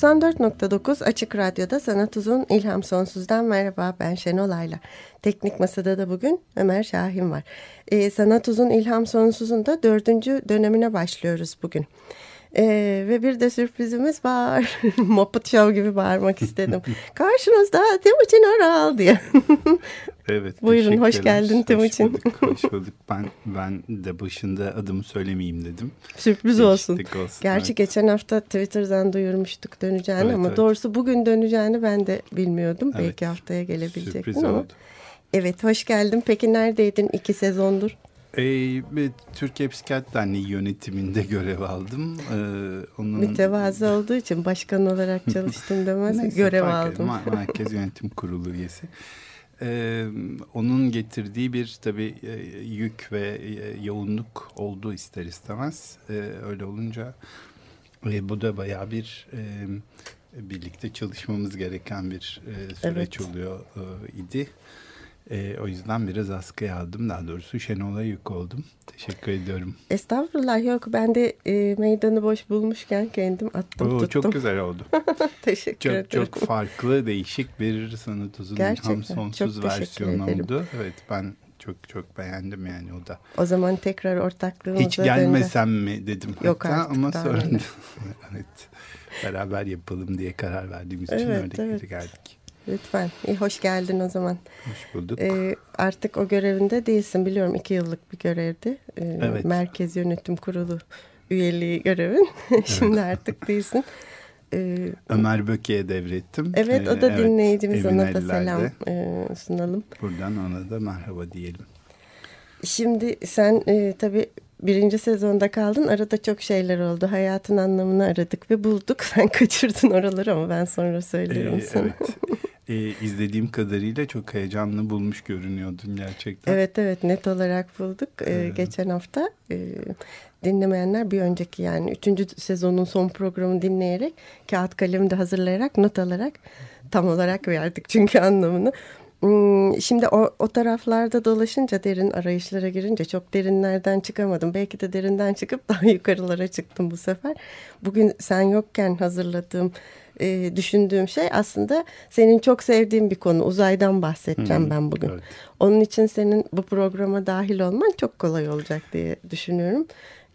94.9 Açık Radyo'da Sanat Uzun İlham Sonsuz'dan merhaba ben Şenol Ayla. Teknik Masa'da da bugün Ömer Şahin var. Ee, Sanat Uzun İlham Sonsuz'un da dördüncü dönemine başlıyoruz bugün. Ee, ve bir de sürprizimiz var. Muppet Show gibi bağırmak istedim. Karşınızda Timuçin Oral diye. evet. Buyurun hoş geldin Timuçin. Hoş bulduk. Ben, ben de başında adımı söylemeyeyim dedim. Sürpriz olsun. olsun. Gerçi evet. geçen hafta Twitter'dan duyurmuştuk döneceğini evet, ama evet. doğrusu bugün döneceğini ben de bilmiyordum. Evet. Belki haftaya gelebilecektin ama. Oldu. Evet hoş geldin. Peki neredeydin iki sezondur? Ee, Türkiye Psikiyatri Derneği yönetiminde görev aldım. Ee, onun... Mütevazı olduğu için başkan olarak çalıştım demez Neyse, görev aldım. Merkez Yönetim Kurulu üyesi. Ee, onun getirdiği bir tabii e, yük ve e, yoğunluk oldu ister istemez. Ee, öyle olunca e, bu da bayağı bir e, birlikte çalışmamız gereken bir e, süreç evet. oluyor e, idi. E, o yüzden biraz askıya aldım. Daha doğrusu Şenol'a yük oldum. Teşekkür ediyorum. Estağfurullah yok. Ben de e, meydanı boş bulmuşken kendim attım Oo, tuttum. Çok güzel oldu. teşekkür çok, ederim. Çok farklı, değişik bir sanat uzun ilham sonsuz versiyon oldu. Evet ben çok çok beğendim yani o da. O zaman tekrar ortaklığımıza Hiç gelmesem dönde. mi dedim. Yok hatta, artık. Ama sonra evet, beraber yapalım diye karar verdiğimiz için evet, öyle evet. geldik. Lütfen. İyi, hoş geldin o zaman. Hoş bulduk. Ee, artık o görevinde değilsin. Biliyorum iki yıllık bir görevdi. Ee, evet. Merkez Yönetim Kurulu üyeliği görevin. Şimdi artık değilsin. Ee, Ömer Böke'ye devrettim. Evet o da ee, dinleyicimiz. Evet, ona da selam e, sunalım. Buradan ona da merhaba diyelim. Şimdi sen e, tabii birinci sezonda kaldın. Arada çok şeyler oldu. Hayatın anlamını aradık ve bulduk. Sen kaçırdın oraları ama ben sonra söylerim ee, sana. Evet. ee, izlediğim kadarıyla çok heyecanlı bulmuş görünüyordun gerçekten. Evet evet net olarak bulduk. Ee. Geçen hafta e, dinlemeyenler bir önceki yani üçüncü sezonun son programını dinleyerek kağıt kalemde hazırlayarak not alarak tam olarak verdik çünkü anlamını. Hmm, şimdi o, o taraflarda dolaşınca derin arayışlara girince çok derinlerden çıkamadım. Belki de derinden çıkıp daha yukarılara çıktım bu sefer. Bugün sen yokken hazırladığım, e, düşündüğüm şey aslında senin çok sevdiğin bir konu. Uzaydan bahsedeceğim hmm, ben bugün. Evet. Onun için senin bu programa dahil olman çok kolay olacak diye düşünüyorum.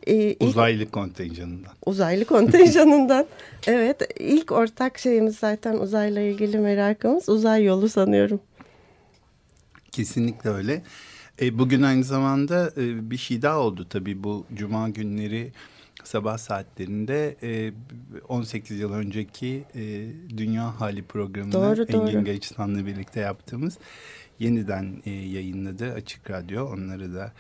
Ee, uzaylı kontenjanından. Uzaylı kontenjanından. evet ilk ortak şeyimiz zaten uzayla ilgili merakımız uzay yolu sanıyorum. Kesinlikle öyle. E, bugün aynı zamanda e, bir şey daha oldu tabii bu cuma günleri sabah saatlerinde e, 18 yıl önceki e, Dünya Hali programını doğru, Engin. Geçtan'la birlikte yaptığımız yeniden e, yayınladı Açık Radyo. Onları da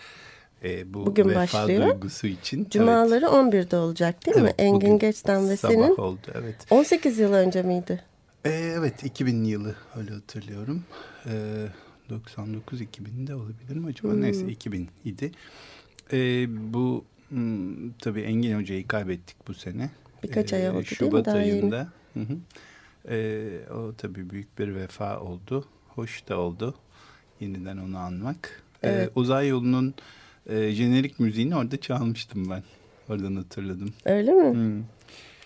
e, bu bugün vefa başlıyor. duygusu için. Cumaları evet. 11'de olacak değil mi? Evet, Engin Geçtan ve senin. oldu evet. 18 yıl önce miydi? E, evet 2000 yılı öyle hatırlıyorum. Evet 99 2000'de olabilir mi acaba? Hmm. Neyse 2000 idi. E, bu hmm, tabii Engin Hoca'yı kaybettik bu sene. Birkaç e, ay oldu Şubat değil mi? ayında. Hı hı. E, o tabii büyük bir vefa oldu. Hoş da oldu. Yeniden onu anmak. E, evet. E, uzay yolunun e, jenerik müziğini orada çalmıştım ben. Oradan hatırladım. Öyle mi? Hmm.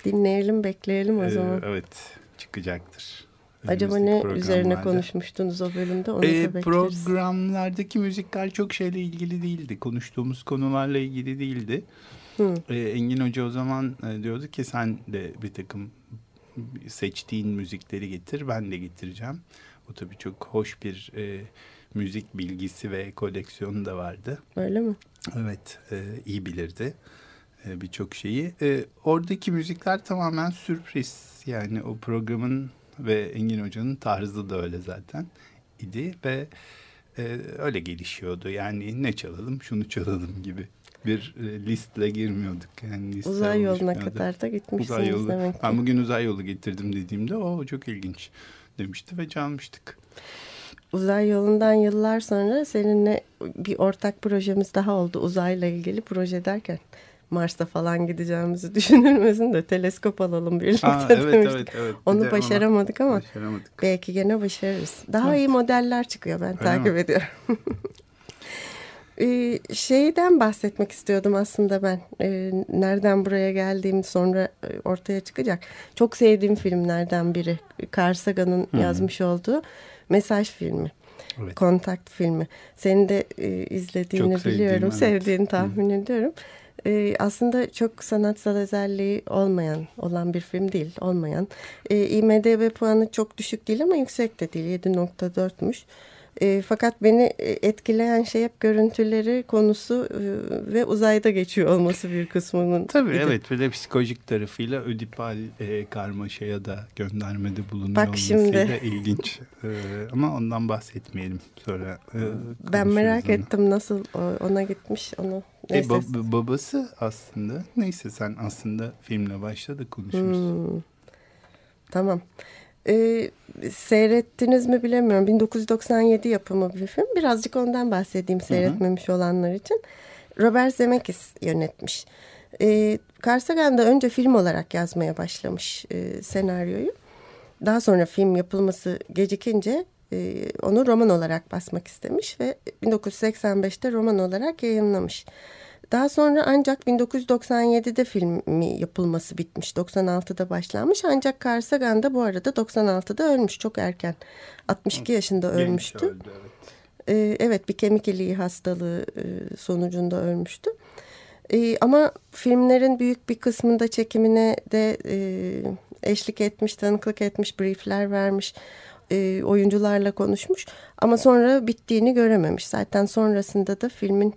Dinleyelim, bekleyelim o Ee, zaman. evet, çıkacaktır. Acaba ne üzerine konuşmuştunuz o bölümde onu Ee, da programlardaki müzikler çok şeyle ilgili değildi. Konuştuğumuz konularla ilgili değildi. Hı. Ee, Engin Hoca o zaman e, diyordu ki sen de bir takım seçtiğin müzikleri getir ben de getireceğim. O tabii çok hoş bir e, müzik bilgisi ve koleksiyonu da vardı. Öyle mi? Evet e, iyi bilirdi e, birçok şeyi. E, oradaki müzikler tamamen sürpriz. Yani o programın ve Engin Hoca'nın tarzı da öyle zaten idi ve e, öyle gelişiyordu. Yani ne çalalım şunu çalalım gibi bir e, listle girmiyorduk. Yani liste Uzay yoluna kadar da gitmişsiniz Uzay yolu. demek ki. Ben bugün uzay yolu getirdim dediğimde o çok ilginç demişti ve çalmıştık. Uzay yolundan yıllar sonra seninle bir ortak projemiz daha oldu uzayla ilgili proje derken. Mars'a falan gideceğimizi düşünülmesin de teleskop alalım birlikte Aa, evet, demiştik. evet, evet. Onu de başaramadık ama Başaramadık. belki gene başarırız. Daha Evet. iyi modeller çıkıyor ben takip mi? ediyorum. Ee, şeyden bahsetmek istiyordum aslında ben. Ee, nereden buraya geldiğim sonra e, ortaya çıkacak. Çok sevdiğim filmlerden biri. Carl Sagan'ın yazmış olduğu Mesaj filmi. Evet. Kontakt filmi. Senin de e, izlediğini Çok biliyorum. evet. Sevdiğini tahmin ediyorum. E, aslında çok sanatsal özelliği olmayan, olan bir film değil. Olmayan. E, IMDB puanı çok düşük değil ama yüksek de değil. 7.4'müş. E, fakat beni e, etkileyen şey hep görüntüleri, konusu e, ve uzayda geçiyor olması bir kısmının. Tabii idi. evet ve de psikolojik tarafıyla ödipal e, karmaşaya da göndermede bulunuyor Bak olmasıyla şimdi. ilginç. E, ama ondan bahsetmeyelim sonra. e, Ben merak onu. ettim nasıl ona gitmiş onu. E, Neyse. bab- babası aslında neyse sen aslında filmle başla da konuşuruz. Hmm. Tamam. Ee, seyrettiniz mi bilemiyorum. 1997 yapımı bir film. Birazcık ondan bahsedeyim seyretmemiş olanlar için. Robert Zemeckis yönetmiş. Ee, Carl Sagan da önce film olarak yazmaya başlamış e, senaryoyu. Daha sonra film yapılması gecikince e, onu roman olarak basmak istemiş ve 1985'te roman olarak yayınlamış. Daha sonra ancak 1997'de filmi yapılması bitmiş. 96'da başlanmış. Ancak Carl Sagan da bu arada 96'da ölmüş çok erken. 62 yaşında ölmüştü. öldü, evet. Ee, evet bir kemik iliği hastalığı e, sonucunda ölmüştü. Ee, ama filmlerin büyük bir kısmında çekimine de e, eşlik etmiş, tanıklık etmiş, briefler vermiş, e, oyuncularla konuşmuş. Ama sonra bittiğini görememiş. Zaten sonrasında da filmin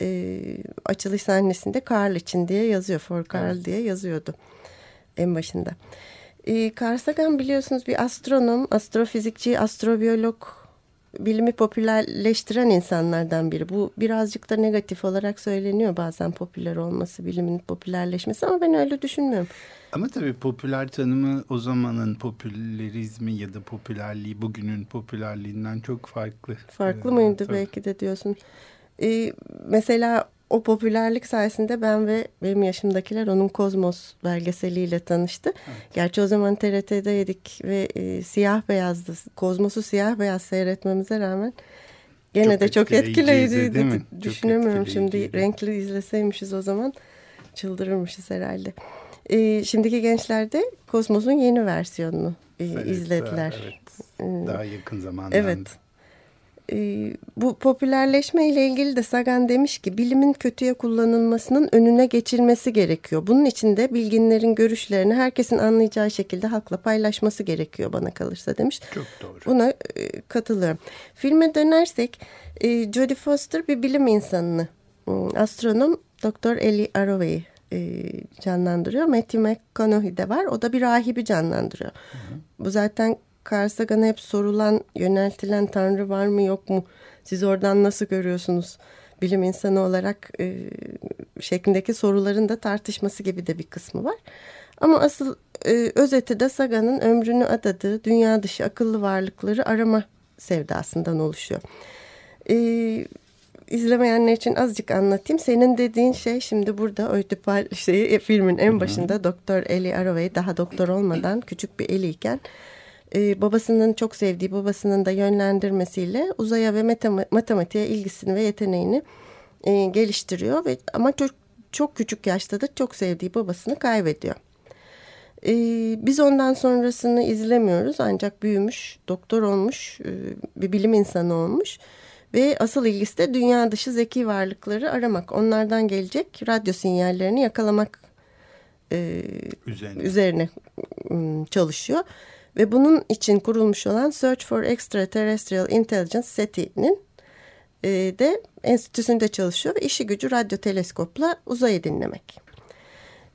e, açılış sahnesinde Carl için diye yazıyor, For Carl Evet. diye yazıyordu en başında. E, Carl Sagan biliyorsunuz bir astronom, astrofizikçi, astrobiyolog, bilimi popülerleştiren insanlardan biri. Bu birazcık da negatif olarak söyleniyor bazen popüler olması, bilimin popülerleşmesi ama ben öyle düşünmüyorum. Ama tabii popüler tanımı o zamanın popülerizmi ya da popülerliği bugünün popülerliğinden çok farklı. Farklı Ee, mıydı tabii. belki de diyorsun. Ee, mesela o popülerlik sayesinde ben ve benim yaşımdakiler onun Kozmos belgeseliyle tanıştı. Gerçi o zaman TRT'deydik ve e, siyah beyazdı. Kozmos'u siyah beyaz seyretmemize rağmen gene Çok de çok etkileyiciydi, mi? Çok Düşünemiyorum şimdi renkli izleseymişiz o zaman çıldırırmışız herhalde. Ee, şimdiki gençler de Kozmos'un yeni versiyonunu e, Evet, izlediler. Evet, daha yakın zamanda. Evet. Ee, bu popülerleşme ile ilgili de Sagan demiş ki bilimin kötüye kullanılmasının önüne geçilmesi gerekiyor. Bunun için de bilginlerin görüşlerini herkesin anlayacağı şekilde halkla paylaşması gerekiyor bana kalırsa demiş. Çok doğru. Buna e, katılıyorum. Filme dönersek e, Jodie Foster bir bilim insanını, e, astronom Dr. Ellie Arroway'i e, canlandırıyor. Matthew McConaughey de var. O da bir rahibi canlandırıyor. Bu zaten Carl Sagan'a hep sorulan, yöneltilen tanrı var mı yok mu? Siz oradan nasıl görüyorsunuz? Bilim insanı olarak e, şeklindeki soruların da tartışması gibi de bir kısmı var. Ama asıl e, özeti de Sagan'ın ömrünü adadığı dünya dışı akıllı varlıkları arama sevdasından oluşuyor. E, izlemeyenler için azıcık anlatayım. Senin dediğin şey şimdi burada Oedipal şeyi filmin en başında Doktor Eli Arroway daha doktor olmadan küçük bir eliyken e, babasının çok sevdiği babasının da yönlendirmesiyle uzaya ve matema- matematiğe ilgisini ve yeteneğini e, geliştiriyor ve ama çok çok küçük yaşta da çok sevdiği babasını kaybediyor. E, biz ondan sonrasını izlemiyoruz ancak büyümüş, doktor olmuş, e, bir bilim insanı olmuş. Ve asıl ilgisi de dünya dışı zeki varlıkları aramak. Onlardan gelecek radyo sinyallerini yakalamak e, üzerine. üzerine çalışıyor. Ve bunun için kurulmuş olan Search for Extraterrestrial Intelligence SETI'nin e, de enstitüsünde çalışıyor ve işi gücü radyo teleskopla uzayı dinlemek.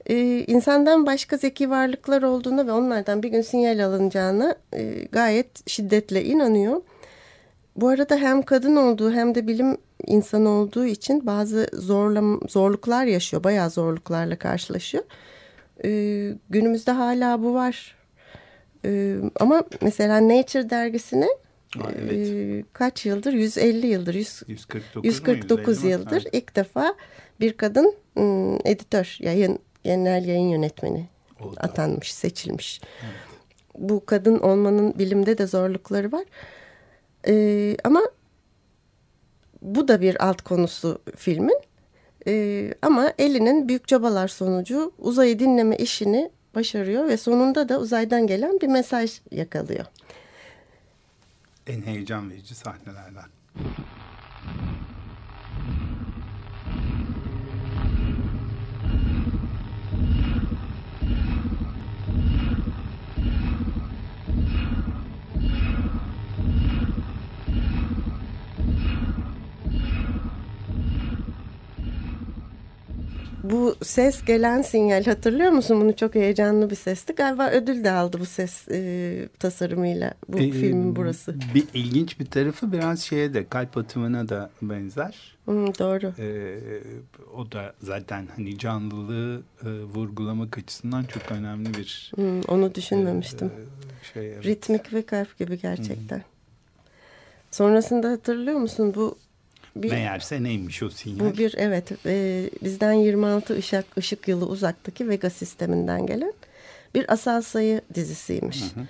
E, insandan başka zeki varlıklar olduğuna ve onlardan bir gün sinyal alınacağına e, gayet şiddetle inanıyor. Bu arada hem kadın olduğu hem de bilim insanı olduğu için bazı zorlam zorluklar yaşıyor. Bayağı zorluklarla karşılaşıyor. Ee, günümüzde hala bu var. Ee, ama mesela Nature dergisine Aa, evet. e, kaç yıldır? 150 yıldır. 100, 149, 149 yıldır evet. ilk defa bir kadın ım, editör, yayın genel yayın yönetmeni Oldu. atanmış, seçilmiş. Evet. Bu kadın olmanın bilimde de zorlukları var. Ee, ama bu da bir alt konusu filmin. Ee, ama elinin büyük çabalar sonucu uzayı dinleme işini başarıyor ve sonunda da uzaydan gelen bir mesaj yakalıyor. En heyecan verici sahnelerden. Bu ses gelen sinyal hatırlıyor musun? Bunu çok heyecanlı bir sesti. Galiba ödül de aldı bu ses e, tasarımıyla bu ee, filmin burası. Bir ilginç bir tarafı biraz şeye de kalp atımına da benzer. Hmm, doğru. Ee, o da zaten hani canlılığı e, vurgulamak açısından çok önemli bir. Hmm, onu düşünmemiştim. E, şey, evet. Ritmik ve kalp gibi gerçekten. Hmm. Sonrasında hatırlıyor musun bu bir, Meğerse neymiş o sinyal? Bu bir evet e, bizden 26 ışık, ışık yılı uzaktaki Vega sisteminden gelen bir asal sayı dizisiymiş. Hı hı.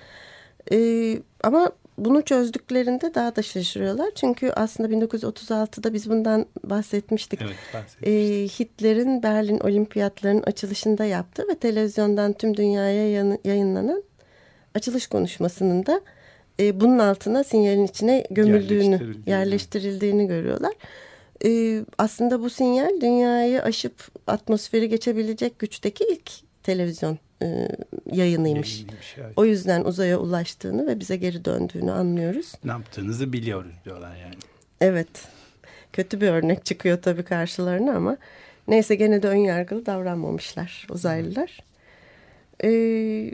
E, ama bunu çözdüklerinde daha da şaşırıyorlar. Çünkü aslında 1936'da biz bundan bahsetmiştik. Evet, bahsetmiştik. E, Hitler'in Berlin Olimpiyatlarının açılışında yaptı ve televizyondan tüm dünyaya yayınlanan açılış konuşmasının da e, bunun altına sinyalin içine gömüldüğünü, yerleştirildiğini görüyorlar. E, aslında bu sinyal dünyayı aşıp atmosferi geçebilecek güçteki ilk televizyon e, yayınıymış. Yayınıymış evet. O yüzden uzaya ulaştığını ve bize geri döndüğünü anlıyoruz. Ne yaptığınızı biliyoruz diyorlar yani. Evet. Kötü bir örnek çıkıyor tabii karşılarına ama neyse gene de ön yargılı davranmamışlar uzaylılar. Ee,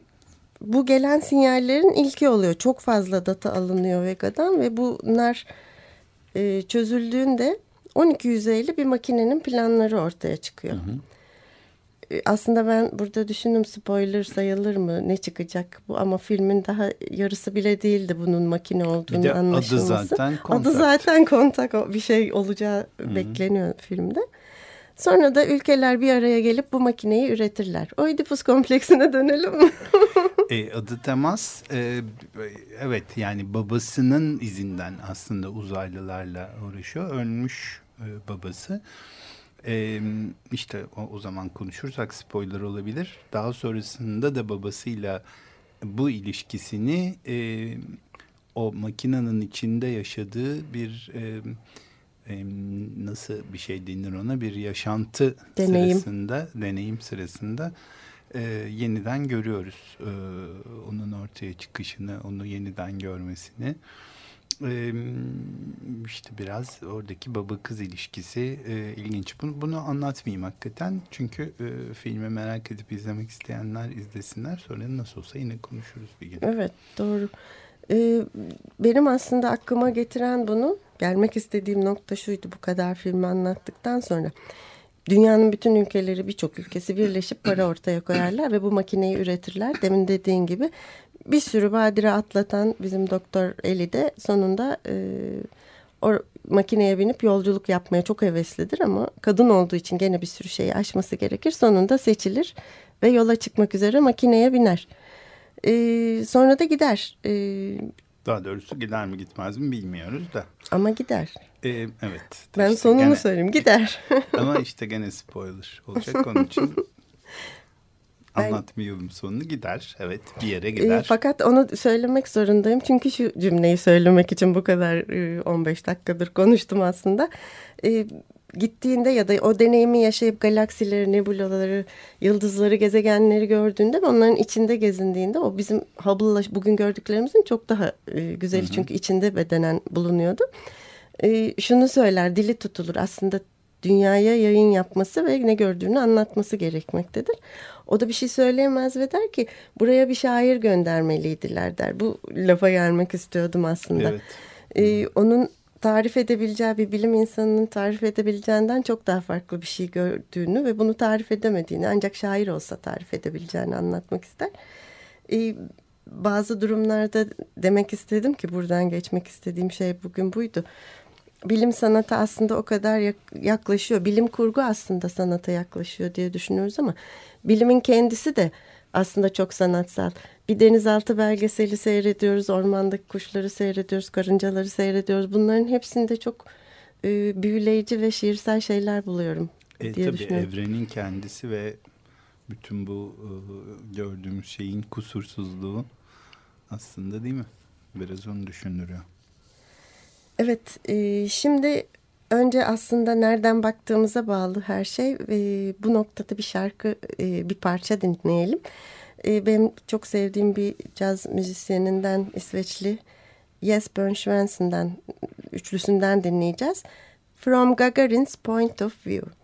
bu gelen sinyallerin ilki oluyor. Çok fazla data alınıyor Vega'dan ve bunlar e, çözüldüğünde 12 yüzeyli bir makinenin planları ortaya çıkıyor. Hı hı. E, aslında ben burada düşündüm spoiler sayılır mı ne çıkacak bu ama filmin daha yarısı bile değildi bunun makine olduğunu bir de anlaşılması. Adı zaten kontak. Adı zaten kontak bir şey olacağı Hı -hı. bekleniyor filmde. Sonra da ülkeler bir araya gelip bu makineyi üretirler. Oedipus kompleksine dönelim e, adı temas. E, evet yani babasının izinden aslında uzaylılarla uğraşıyor. Ölmüş e, babası. E, işte o, o zaman konuşursak spoiler olabilir. Daha sonrasında da babasıyla bu ilişkisini e, o makinenin içinde yaşadığı bir... E, nasıl bir şey denir ona bir yaşantı deneyim. sırasında deneyim sırasında e, yeniden görüyoruz e, onun ortaya çıkışını onu yeniden görmesini e, işte biraz oradaki baba kız ilişkisi e, ilginç bunu, bunu anlatmayayım hakikaten çünkü e, filmi merak edip izlemek isteyenler izlesinler sonra nasıl olsa yine konuşuruz bir gün. Evet doğru. Ee, benim aslında aklıma getiren bunu gelmek istediğim nokta şuydu bu kadar filmi anlattıktan sonra. Dünyanın bütün ülkeleri birçok ülkesi birleşip para ortaya koyarlar ve bu makineyi üretirler. Demin dediğin gibi bir sürü badire atlatan bizim doktor Eli de sonunda e, o makineye binip yolculuk yapmaya çok heveslidir ama kadın olduğu için gene bir sürü şeyi aşması gerekir. Sonunda seçilir ve yola çıkmak üzere makineye biner. E, sonra da gider. E, daha doğrusu gider mi gitmez mi bilmiyoruz da. Ama gider. Ee, evet. Ben işte sonunu gene, söyleyeyim gider. ama işte gene spoiler olacak onun için. Ben- Anlatmayalım sonunu gider. Evet bir yere E, gider. fakat onu söylemek zorundayım. Çünkü şu cümleyi söylemek için bu kadar e, 15 dakikadır konuştum aslında. E, gittiğinde ya da o deneyimi yaşayıp galaksileri, nebulaları, yıldızları, gezegenleri gördüğünde ve onların içinde gezindiğinde o bizim Hubble'la bugün gördüklerimizin çok daha e, güzeli. Çünkü içinde bedenen bulunuyordu. E, şunu söyler, dili tutulur. Aslında dünyaya yayın yapması ve ne gördüğünü anlatması gerekmektedir. O da bir şey söyleyemez ve der ki buraya bir şair göndermeliydiler der. Bu lafa gelmek istiyordum aslında. Evet. Ee, onun tarif edebileceği bir bilim insanının tarif edebileceğinden çok daha farklı bir şey gördüğünü ve bunu tarif edemediğini ancak şair olsa tarif edebileceğini anlatmak ister. Ee, bazı durumlarda demek istedim ki buradan geçmek istediğim şey bugün buydu. Bilim sanata aslında o kadar yak- yaklaşıyor. Bilim kurgu aslında sanata yaklaşıyor diye düşünüyoruz ama bilimin kendisi de aslında çok sanatsal. Bir denizaltı belgeseli seyrediyoruz, ormandaki kuşları seyrediyoruz, karıncaları seyrediyoruz. Bunların hepsinde çok e, büyüleyici ve şiirsel şeyler buluyorum E, diye tabii evrenin kendisi ve bütün bu e, gördüğümüz şeyin kusursuzluğu aslında değil mi? Biraz onu düşündürüyor. Evet, e, şimdi önce aslında nereden baktığımıza bağlı her şey. E, bu noktada bir şarkı, e, bir parça dinleyelim. E, benim çok sevdiğim bir caz müzisyeninden İsveçli Yes Bern üçlüsünden dinleyeceğiz. From Gagarin's Point of View.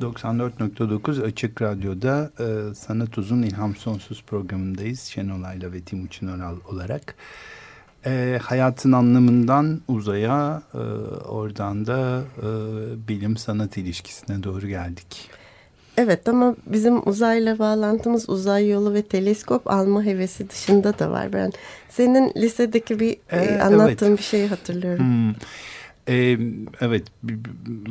94.9 Açık Radyo'da e, Sanat Uzun İlham Sonsuz programındayız. Şenolay'la ve Timuçin Oral olarak. E, hayatın anlamından uzaya, e, oradan da e, bilim-sanat ilişkisine doğru geldik. Evet ama bizim uzayla bağlantımız uzay yolu ve teleskop alma hevesi dışında da var. Ben senin lisedeki bir e, anlattığın evet. bir şeyi hatırlıyorum. Hmm. Ee, evet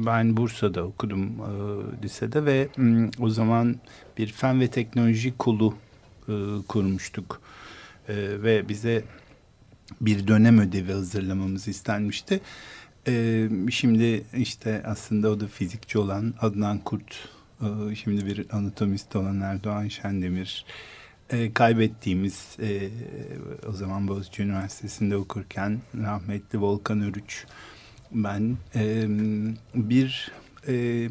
ben Bursa'da okudum e, lisede ve m, o zaman bir fen ve teknoloji kolu e, kurmuştuk. E, ve bize bir dönem ödevi hazırlamamız istenmişti. E, şimdi işte aslında o da fizikçi olan Adnan Kurt, e, şimdi bir anatomist olan Erdoğan Şendemir, e, kaybettiğimiz e, o zaman Boğaziçi Üniversitesi'nde okurken rahmetli Volkan Örüç, ben e, bir e,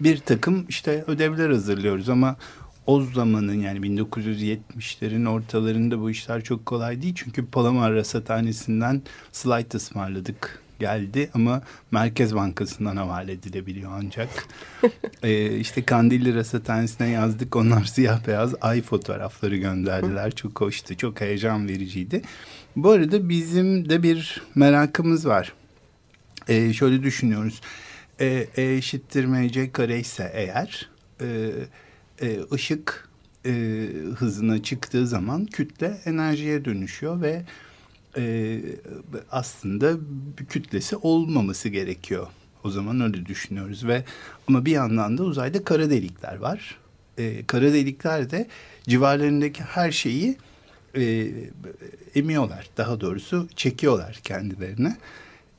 bir takım işte ödevler hazırlıyoruz ama o zamanın yani 1970'lerin ortalarında bu işler çok kolay değil. Çünkü Palamar Rasathanesi'nden slide ısmarladık geldi ama Merkez Bankası'ndan havale edilebiliyor ancak. ee, işte Kandilli Rasathanesi'ne yazdık. Onlar siyah beyaz ay fotoğrafları gönderdiler. Çok hoştu, çok heyecan vericiydi. Bu arada bizim de bir merakımız var e, şöyle düşünüyoruz. E, e eşittir mc kare ise eğer e, e, ışık e, hızına çıktığı zaman kütle enerjiye dönüşüyor ve e, aslında kütlesi olmaması gerekiyor. O zaman öyle düşünüyoruz ve ama bir yandan da uzayda kara delikler var. E, kara delikler de civarlarındaki her şeyi e, emiyorlar. Daha doğrusu çekiyorlar kendilerine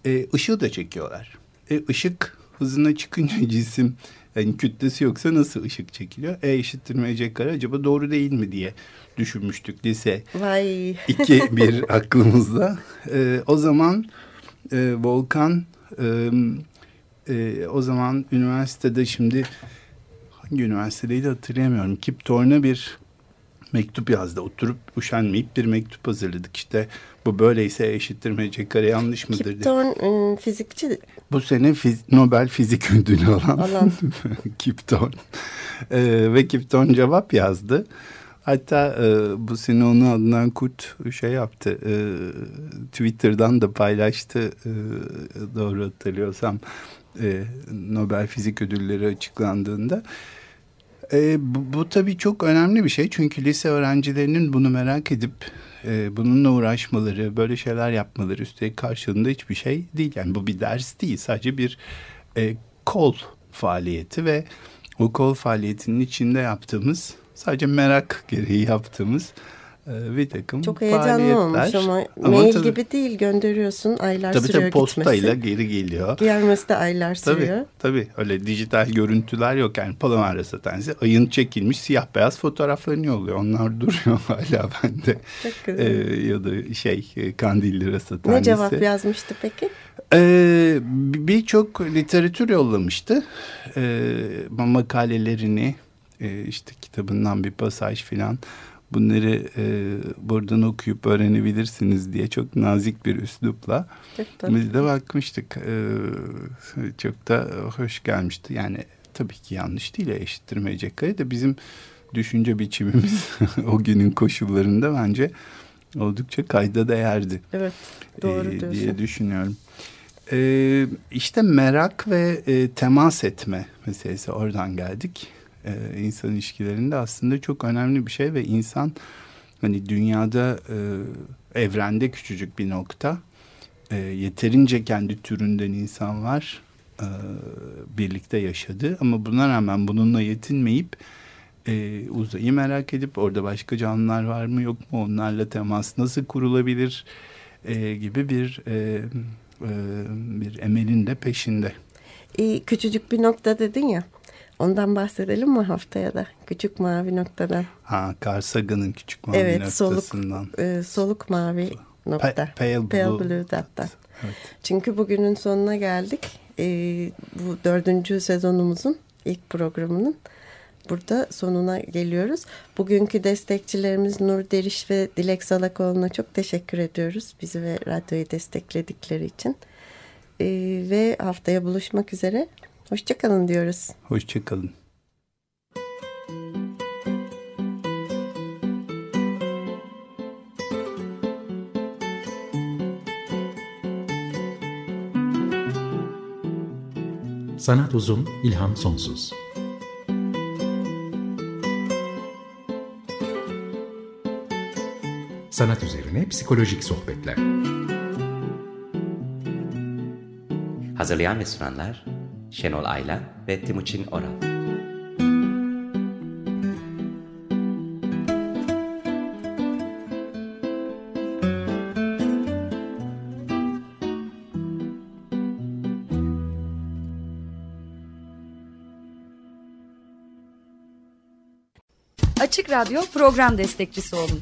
e, ışığı da çekiyorlar. E, ışık hızına çıkınca cisim yani kütlesi yoksa nasıl ışık çekiliyor? E eşittir mc kare acaba doğru değil mi diye düşünmüştük lise. Vay. İki bir aklımızda. E, o zaman e, Volkan e, e, o zaman üniversitede şimdi hangi üniversitedeydi hatırlayamıyorum. Kip Thorne'a bir mektup yazdı. Oturup üşenmeyip bir mektup hazırladık. İşte bu böyleyse eşittir mc kare yanlış mıdır Kip Thorne fizikçi. Bu sene fiz Nobel Fizik Ödülü alan, alan. Kip Thorne. Ee, ve Kip Thorne cevap yazdı. Hatta e, bu sene onu adından Kurt şey yaptı. E, Twitter'dan da paylaştı. E, doğru hatırlıyorsam e, Nobel Fizik Ödülleri açıklandığında. E, bu, bu tabii çok önemli bir şey. Çünkü lise öğrencilerinin bunu merak edip e, bununla uğraşmaları, böyle şeyler yapmaları üstelik karşılığında hiçbir şey değil. Yani bu bir ders değil. Sadece bir e, kol faaliyeti ve o kol faaliyetinin içinde yaptığımız sadece merak gereği yaptığımız e, bir takım Çok heyecanlı olmuş ama, ama mail tabii, gibi değil gönderiyorsun aylar tabii, sürüyor tabii, postayla gitmesi. geri geliyor. Gelmesi de aylar sürüyor. Tabii tabii öyle dijital görüntüler yok yani Palomar Rasathanesi ayın çekilmiş siyah beyaz fotoğraflarını yolluyor. Onlar duruyor hala bende. Çok güzel. Ee, ya da şey e, Kandilli Rasathanesi. Ne cevap yazmıştı peki? Ee, Birçok literatür yollamıştı. Ee, makalelerini e, işte kitabından bir pasaj filan bunları e, buradan okuyup öğrenebilirsiniz diye çok nazik bir üslupla biz de bakmıştık. E, çok da hoş gelmişti. Yani tabii ki yanlış değil eşittirmeyecek de bizim düşünce biçimimiz o günün koşullarında bence oldukça kayda değerdi. Evet doğru e, diyorsun. Diye düşünüyorum. E, işte merak ve e, temas etme meselesi oradan geldik e, insan ilişkilerinde aslında çok önemli bir şey ve insan Hani dünyada e, evrende küçücük bir nokta. E, yeterince kendi türünden insan var. E, birlikte yaşadı. Ama buna rağmen bununla yetinmeyip e, uzayı merak edip orada başka canlılar var mı yok mu onlarla temas nasıl kurulabilir e, gibi bir e, e, bir emelin de peşinde. E, küçücük bir nokta dedin ya. Ondan bahsedelim mi haftaya da? Küçük mavi noktadan. Ha, Carl Sagan'ın küçük mavi evet, noktasından. Soluk, e, soluk mavi nokta. Pa pale Blue. Pale Blue Dot'tan. Evet. Çünkü bugünün sonuna geldik. E, bu dördüncü sezonumuzun ilk programının burada sonuna geliyoruz. Bugünkü destekçilerimiz Nur Deriş ve Dilek Salakoğlu'na çok teşekkür ediyoruz. Bizi ve radyoyu destekledikleri için. E, ve haftaya buluşmak üzere. Hoşçakalın diyoruz. Hoşçakalın. Sanat uzun, ilham sonsuz. Sanat üzerine psikolojik sohbetler. Hazırlayan ve sunanlar Şenol Ayla ve Timuçin Oral. Açık Radyo program destekçisi olun.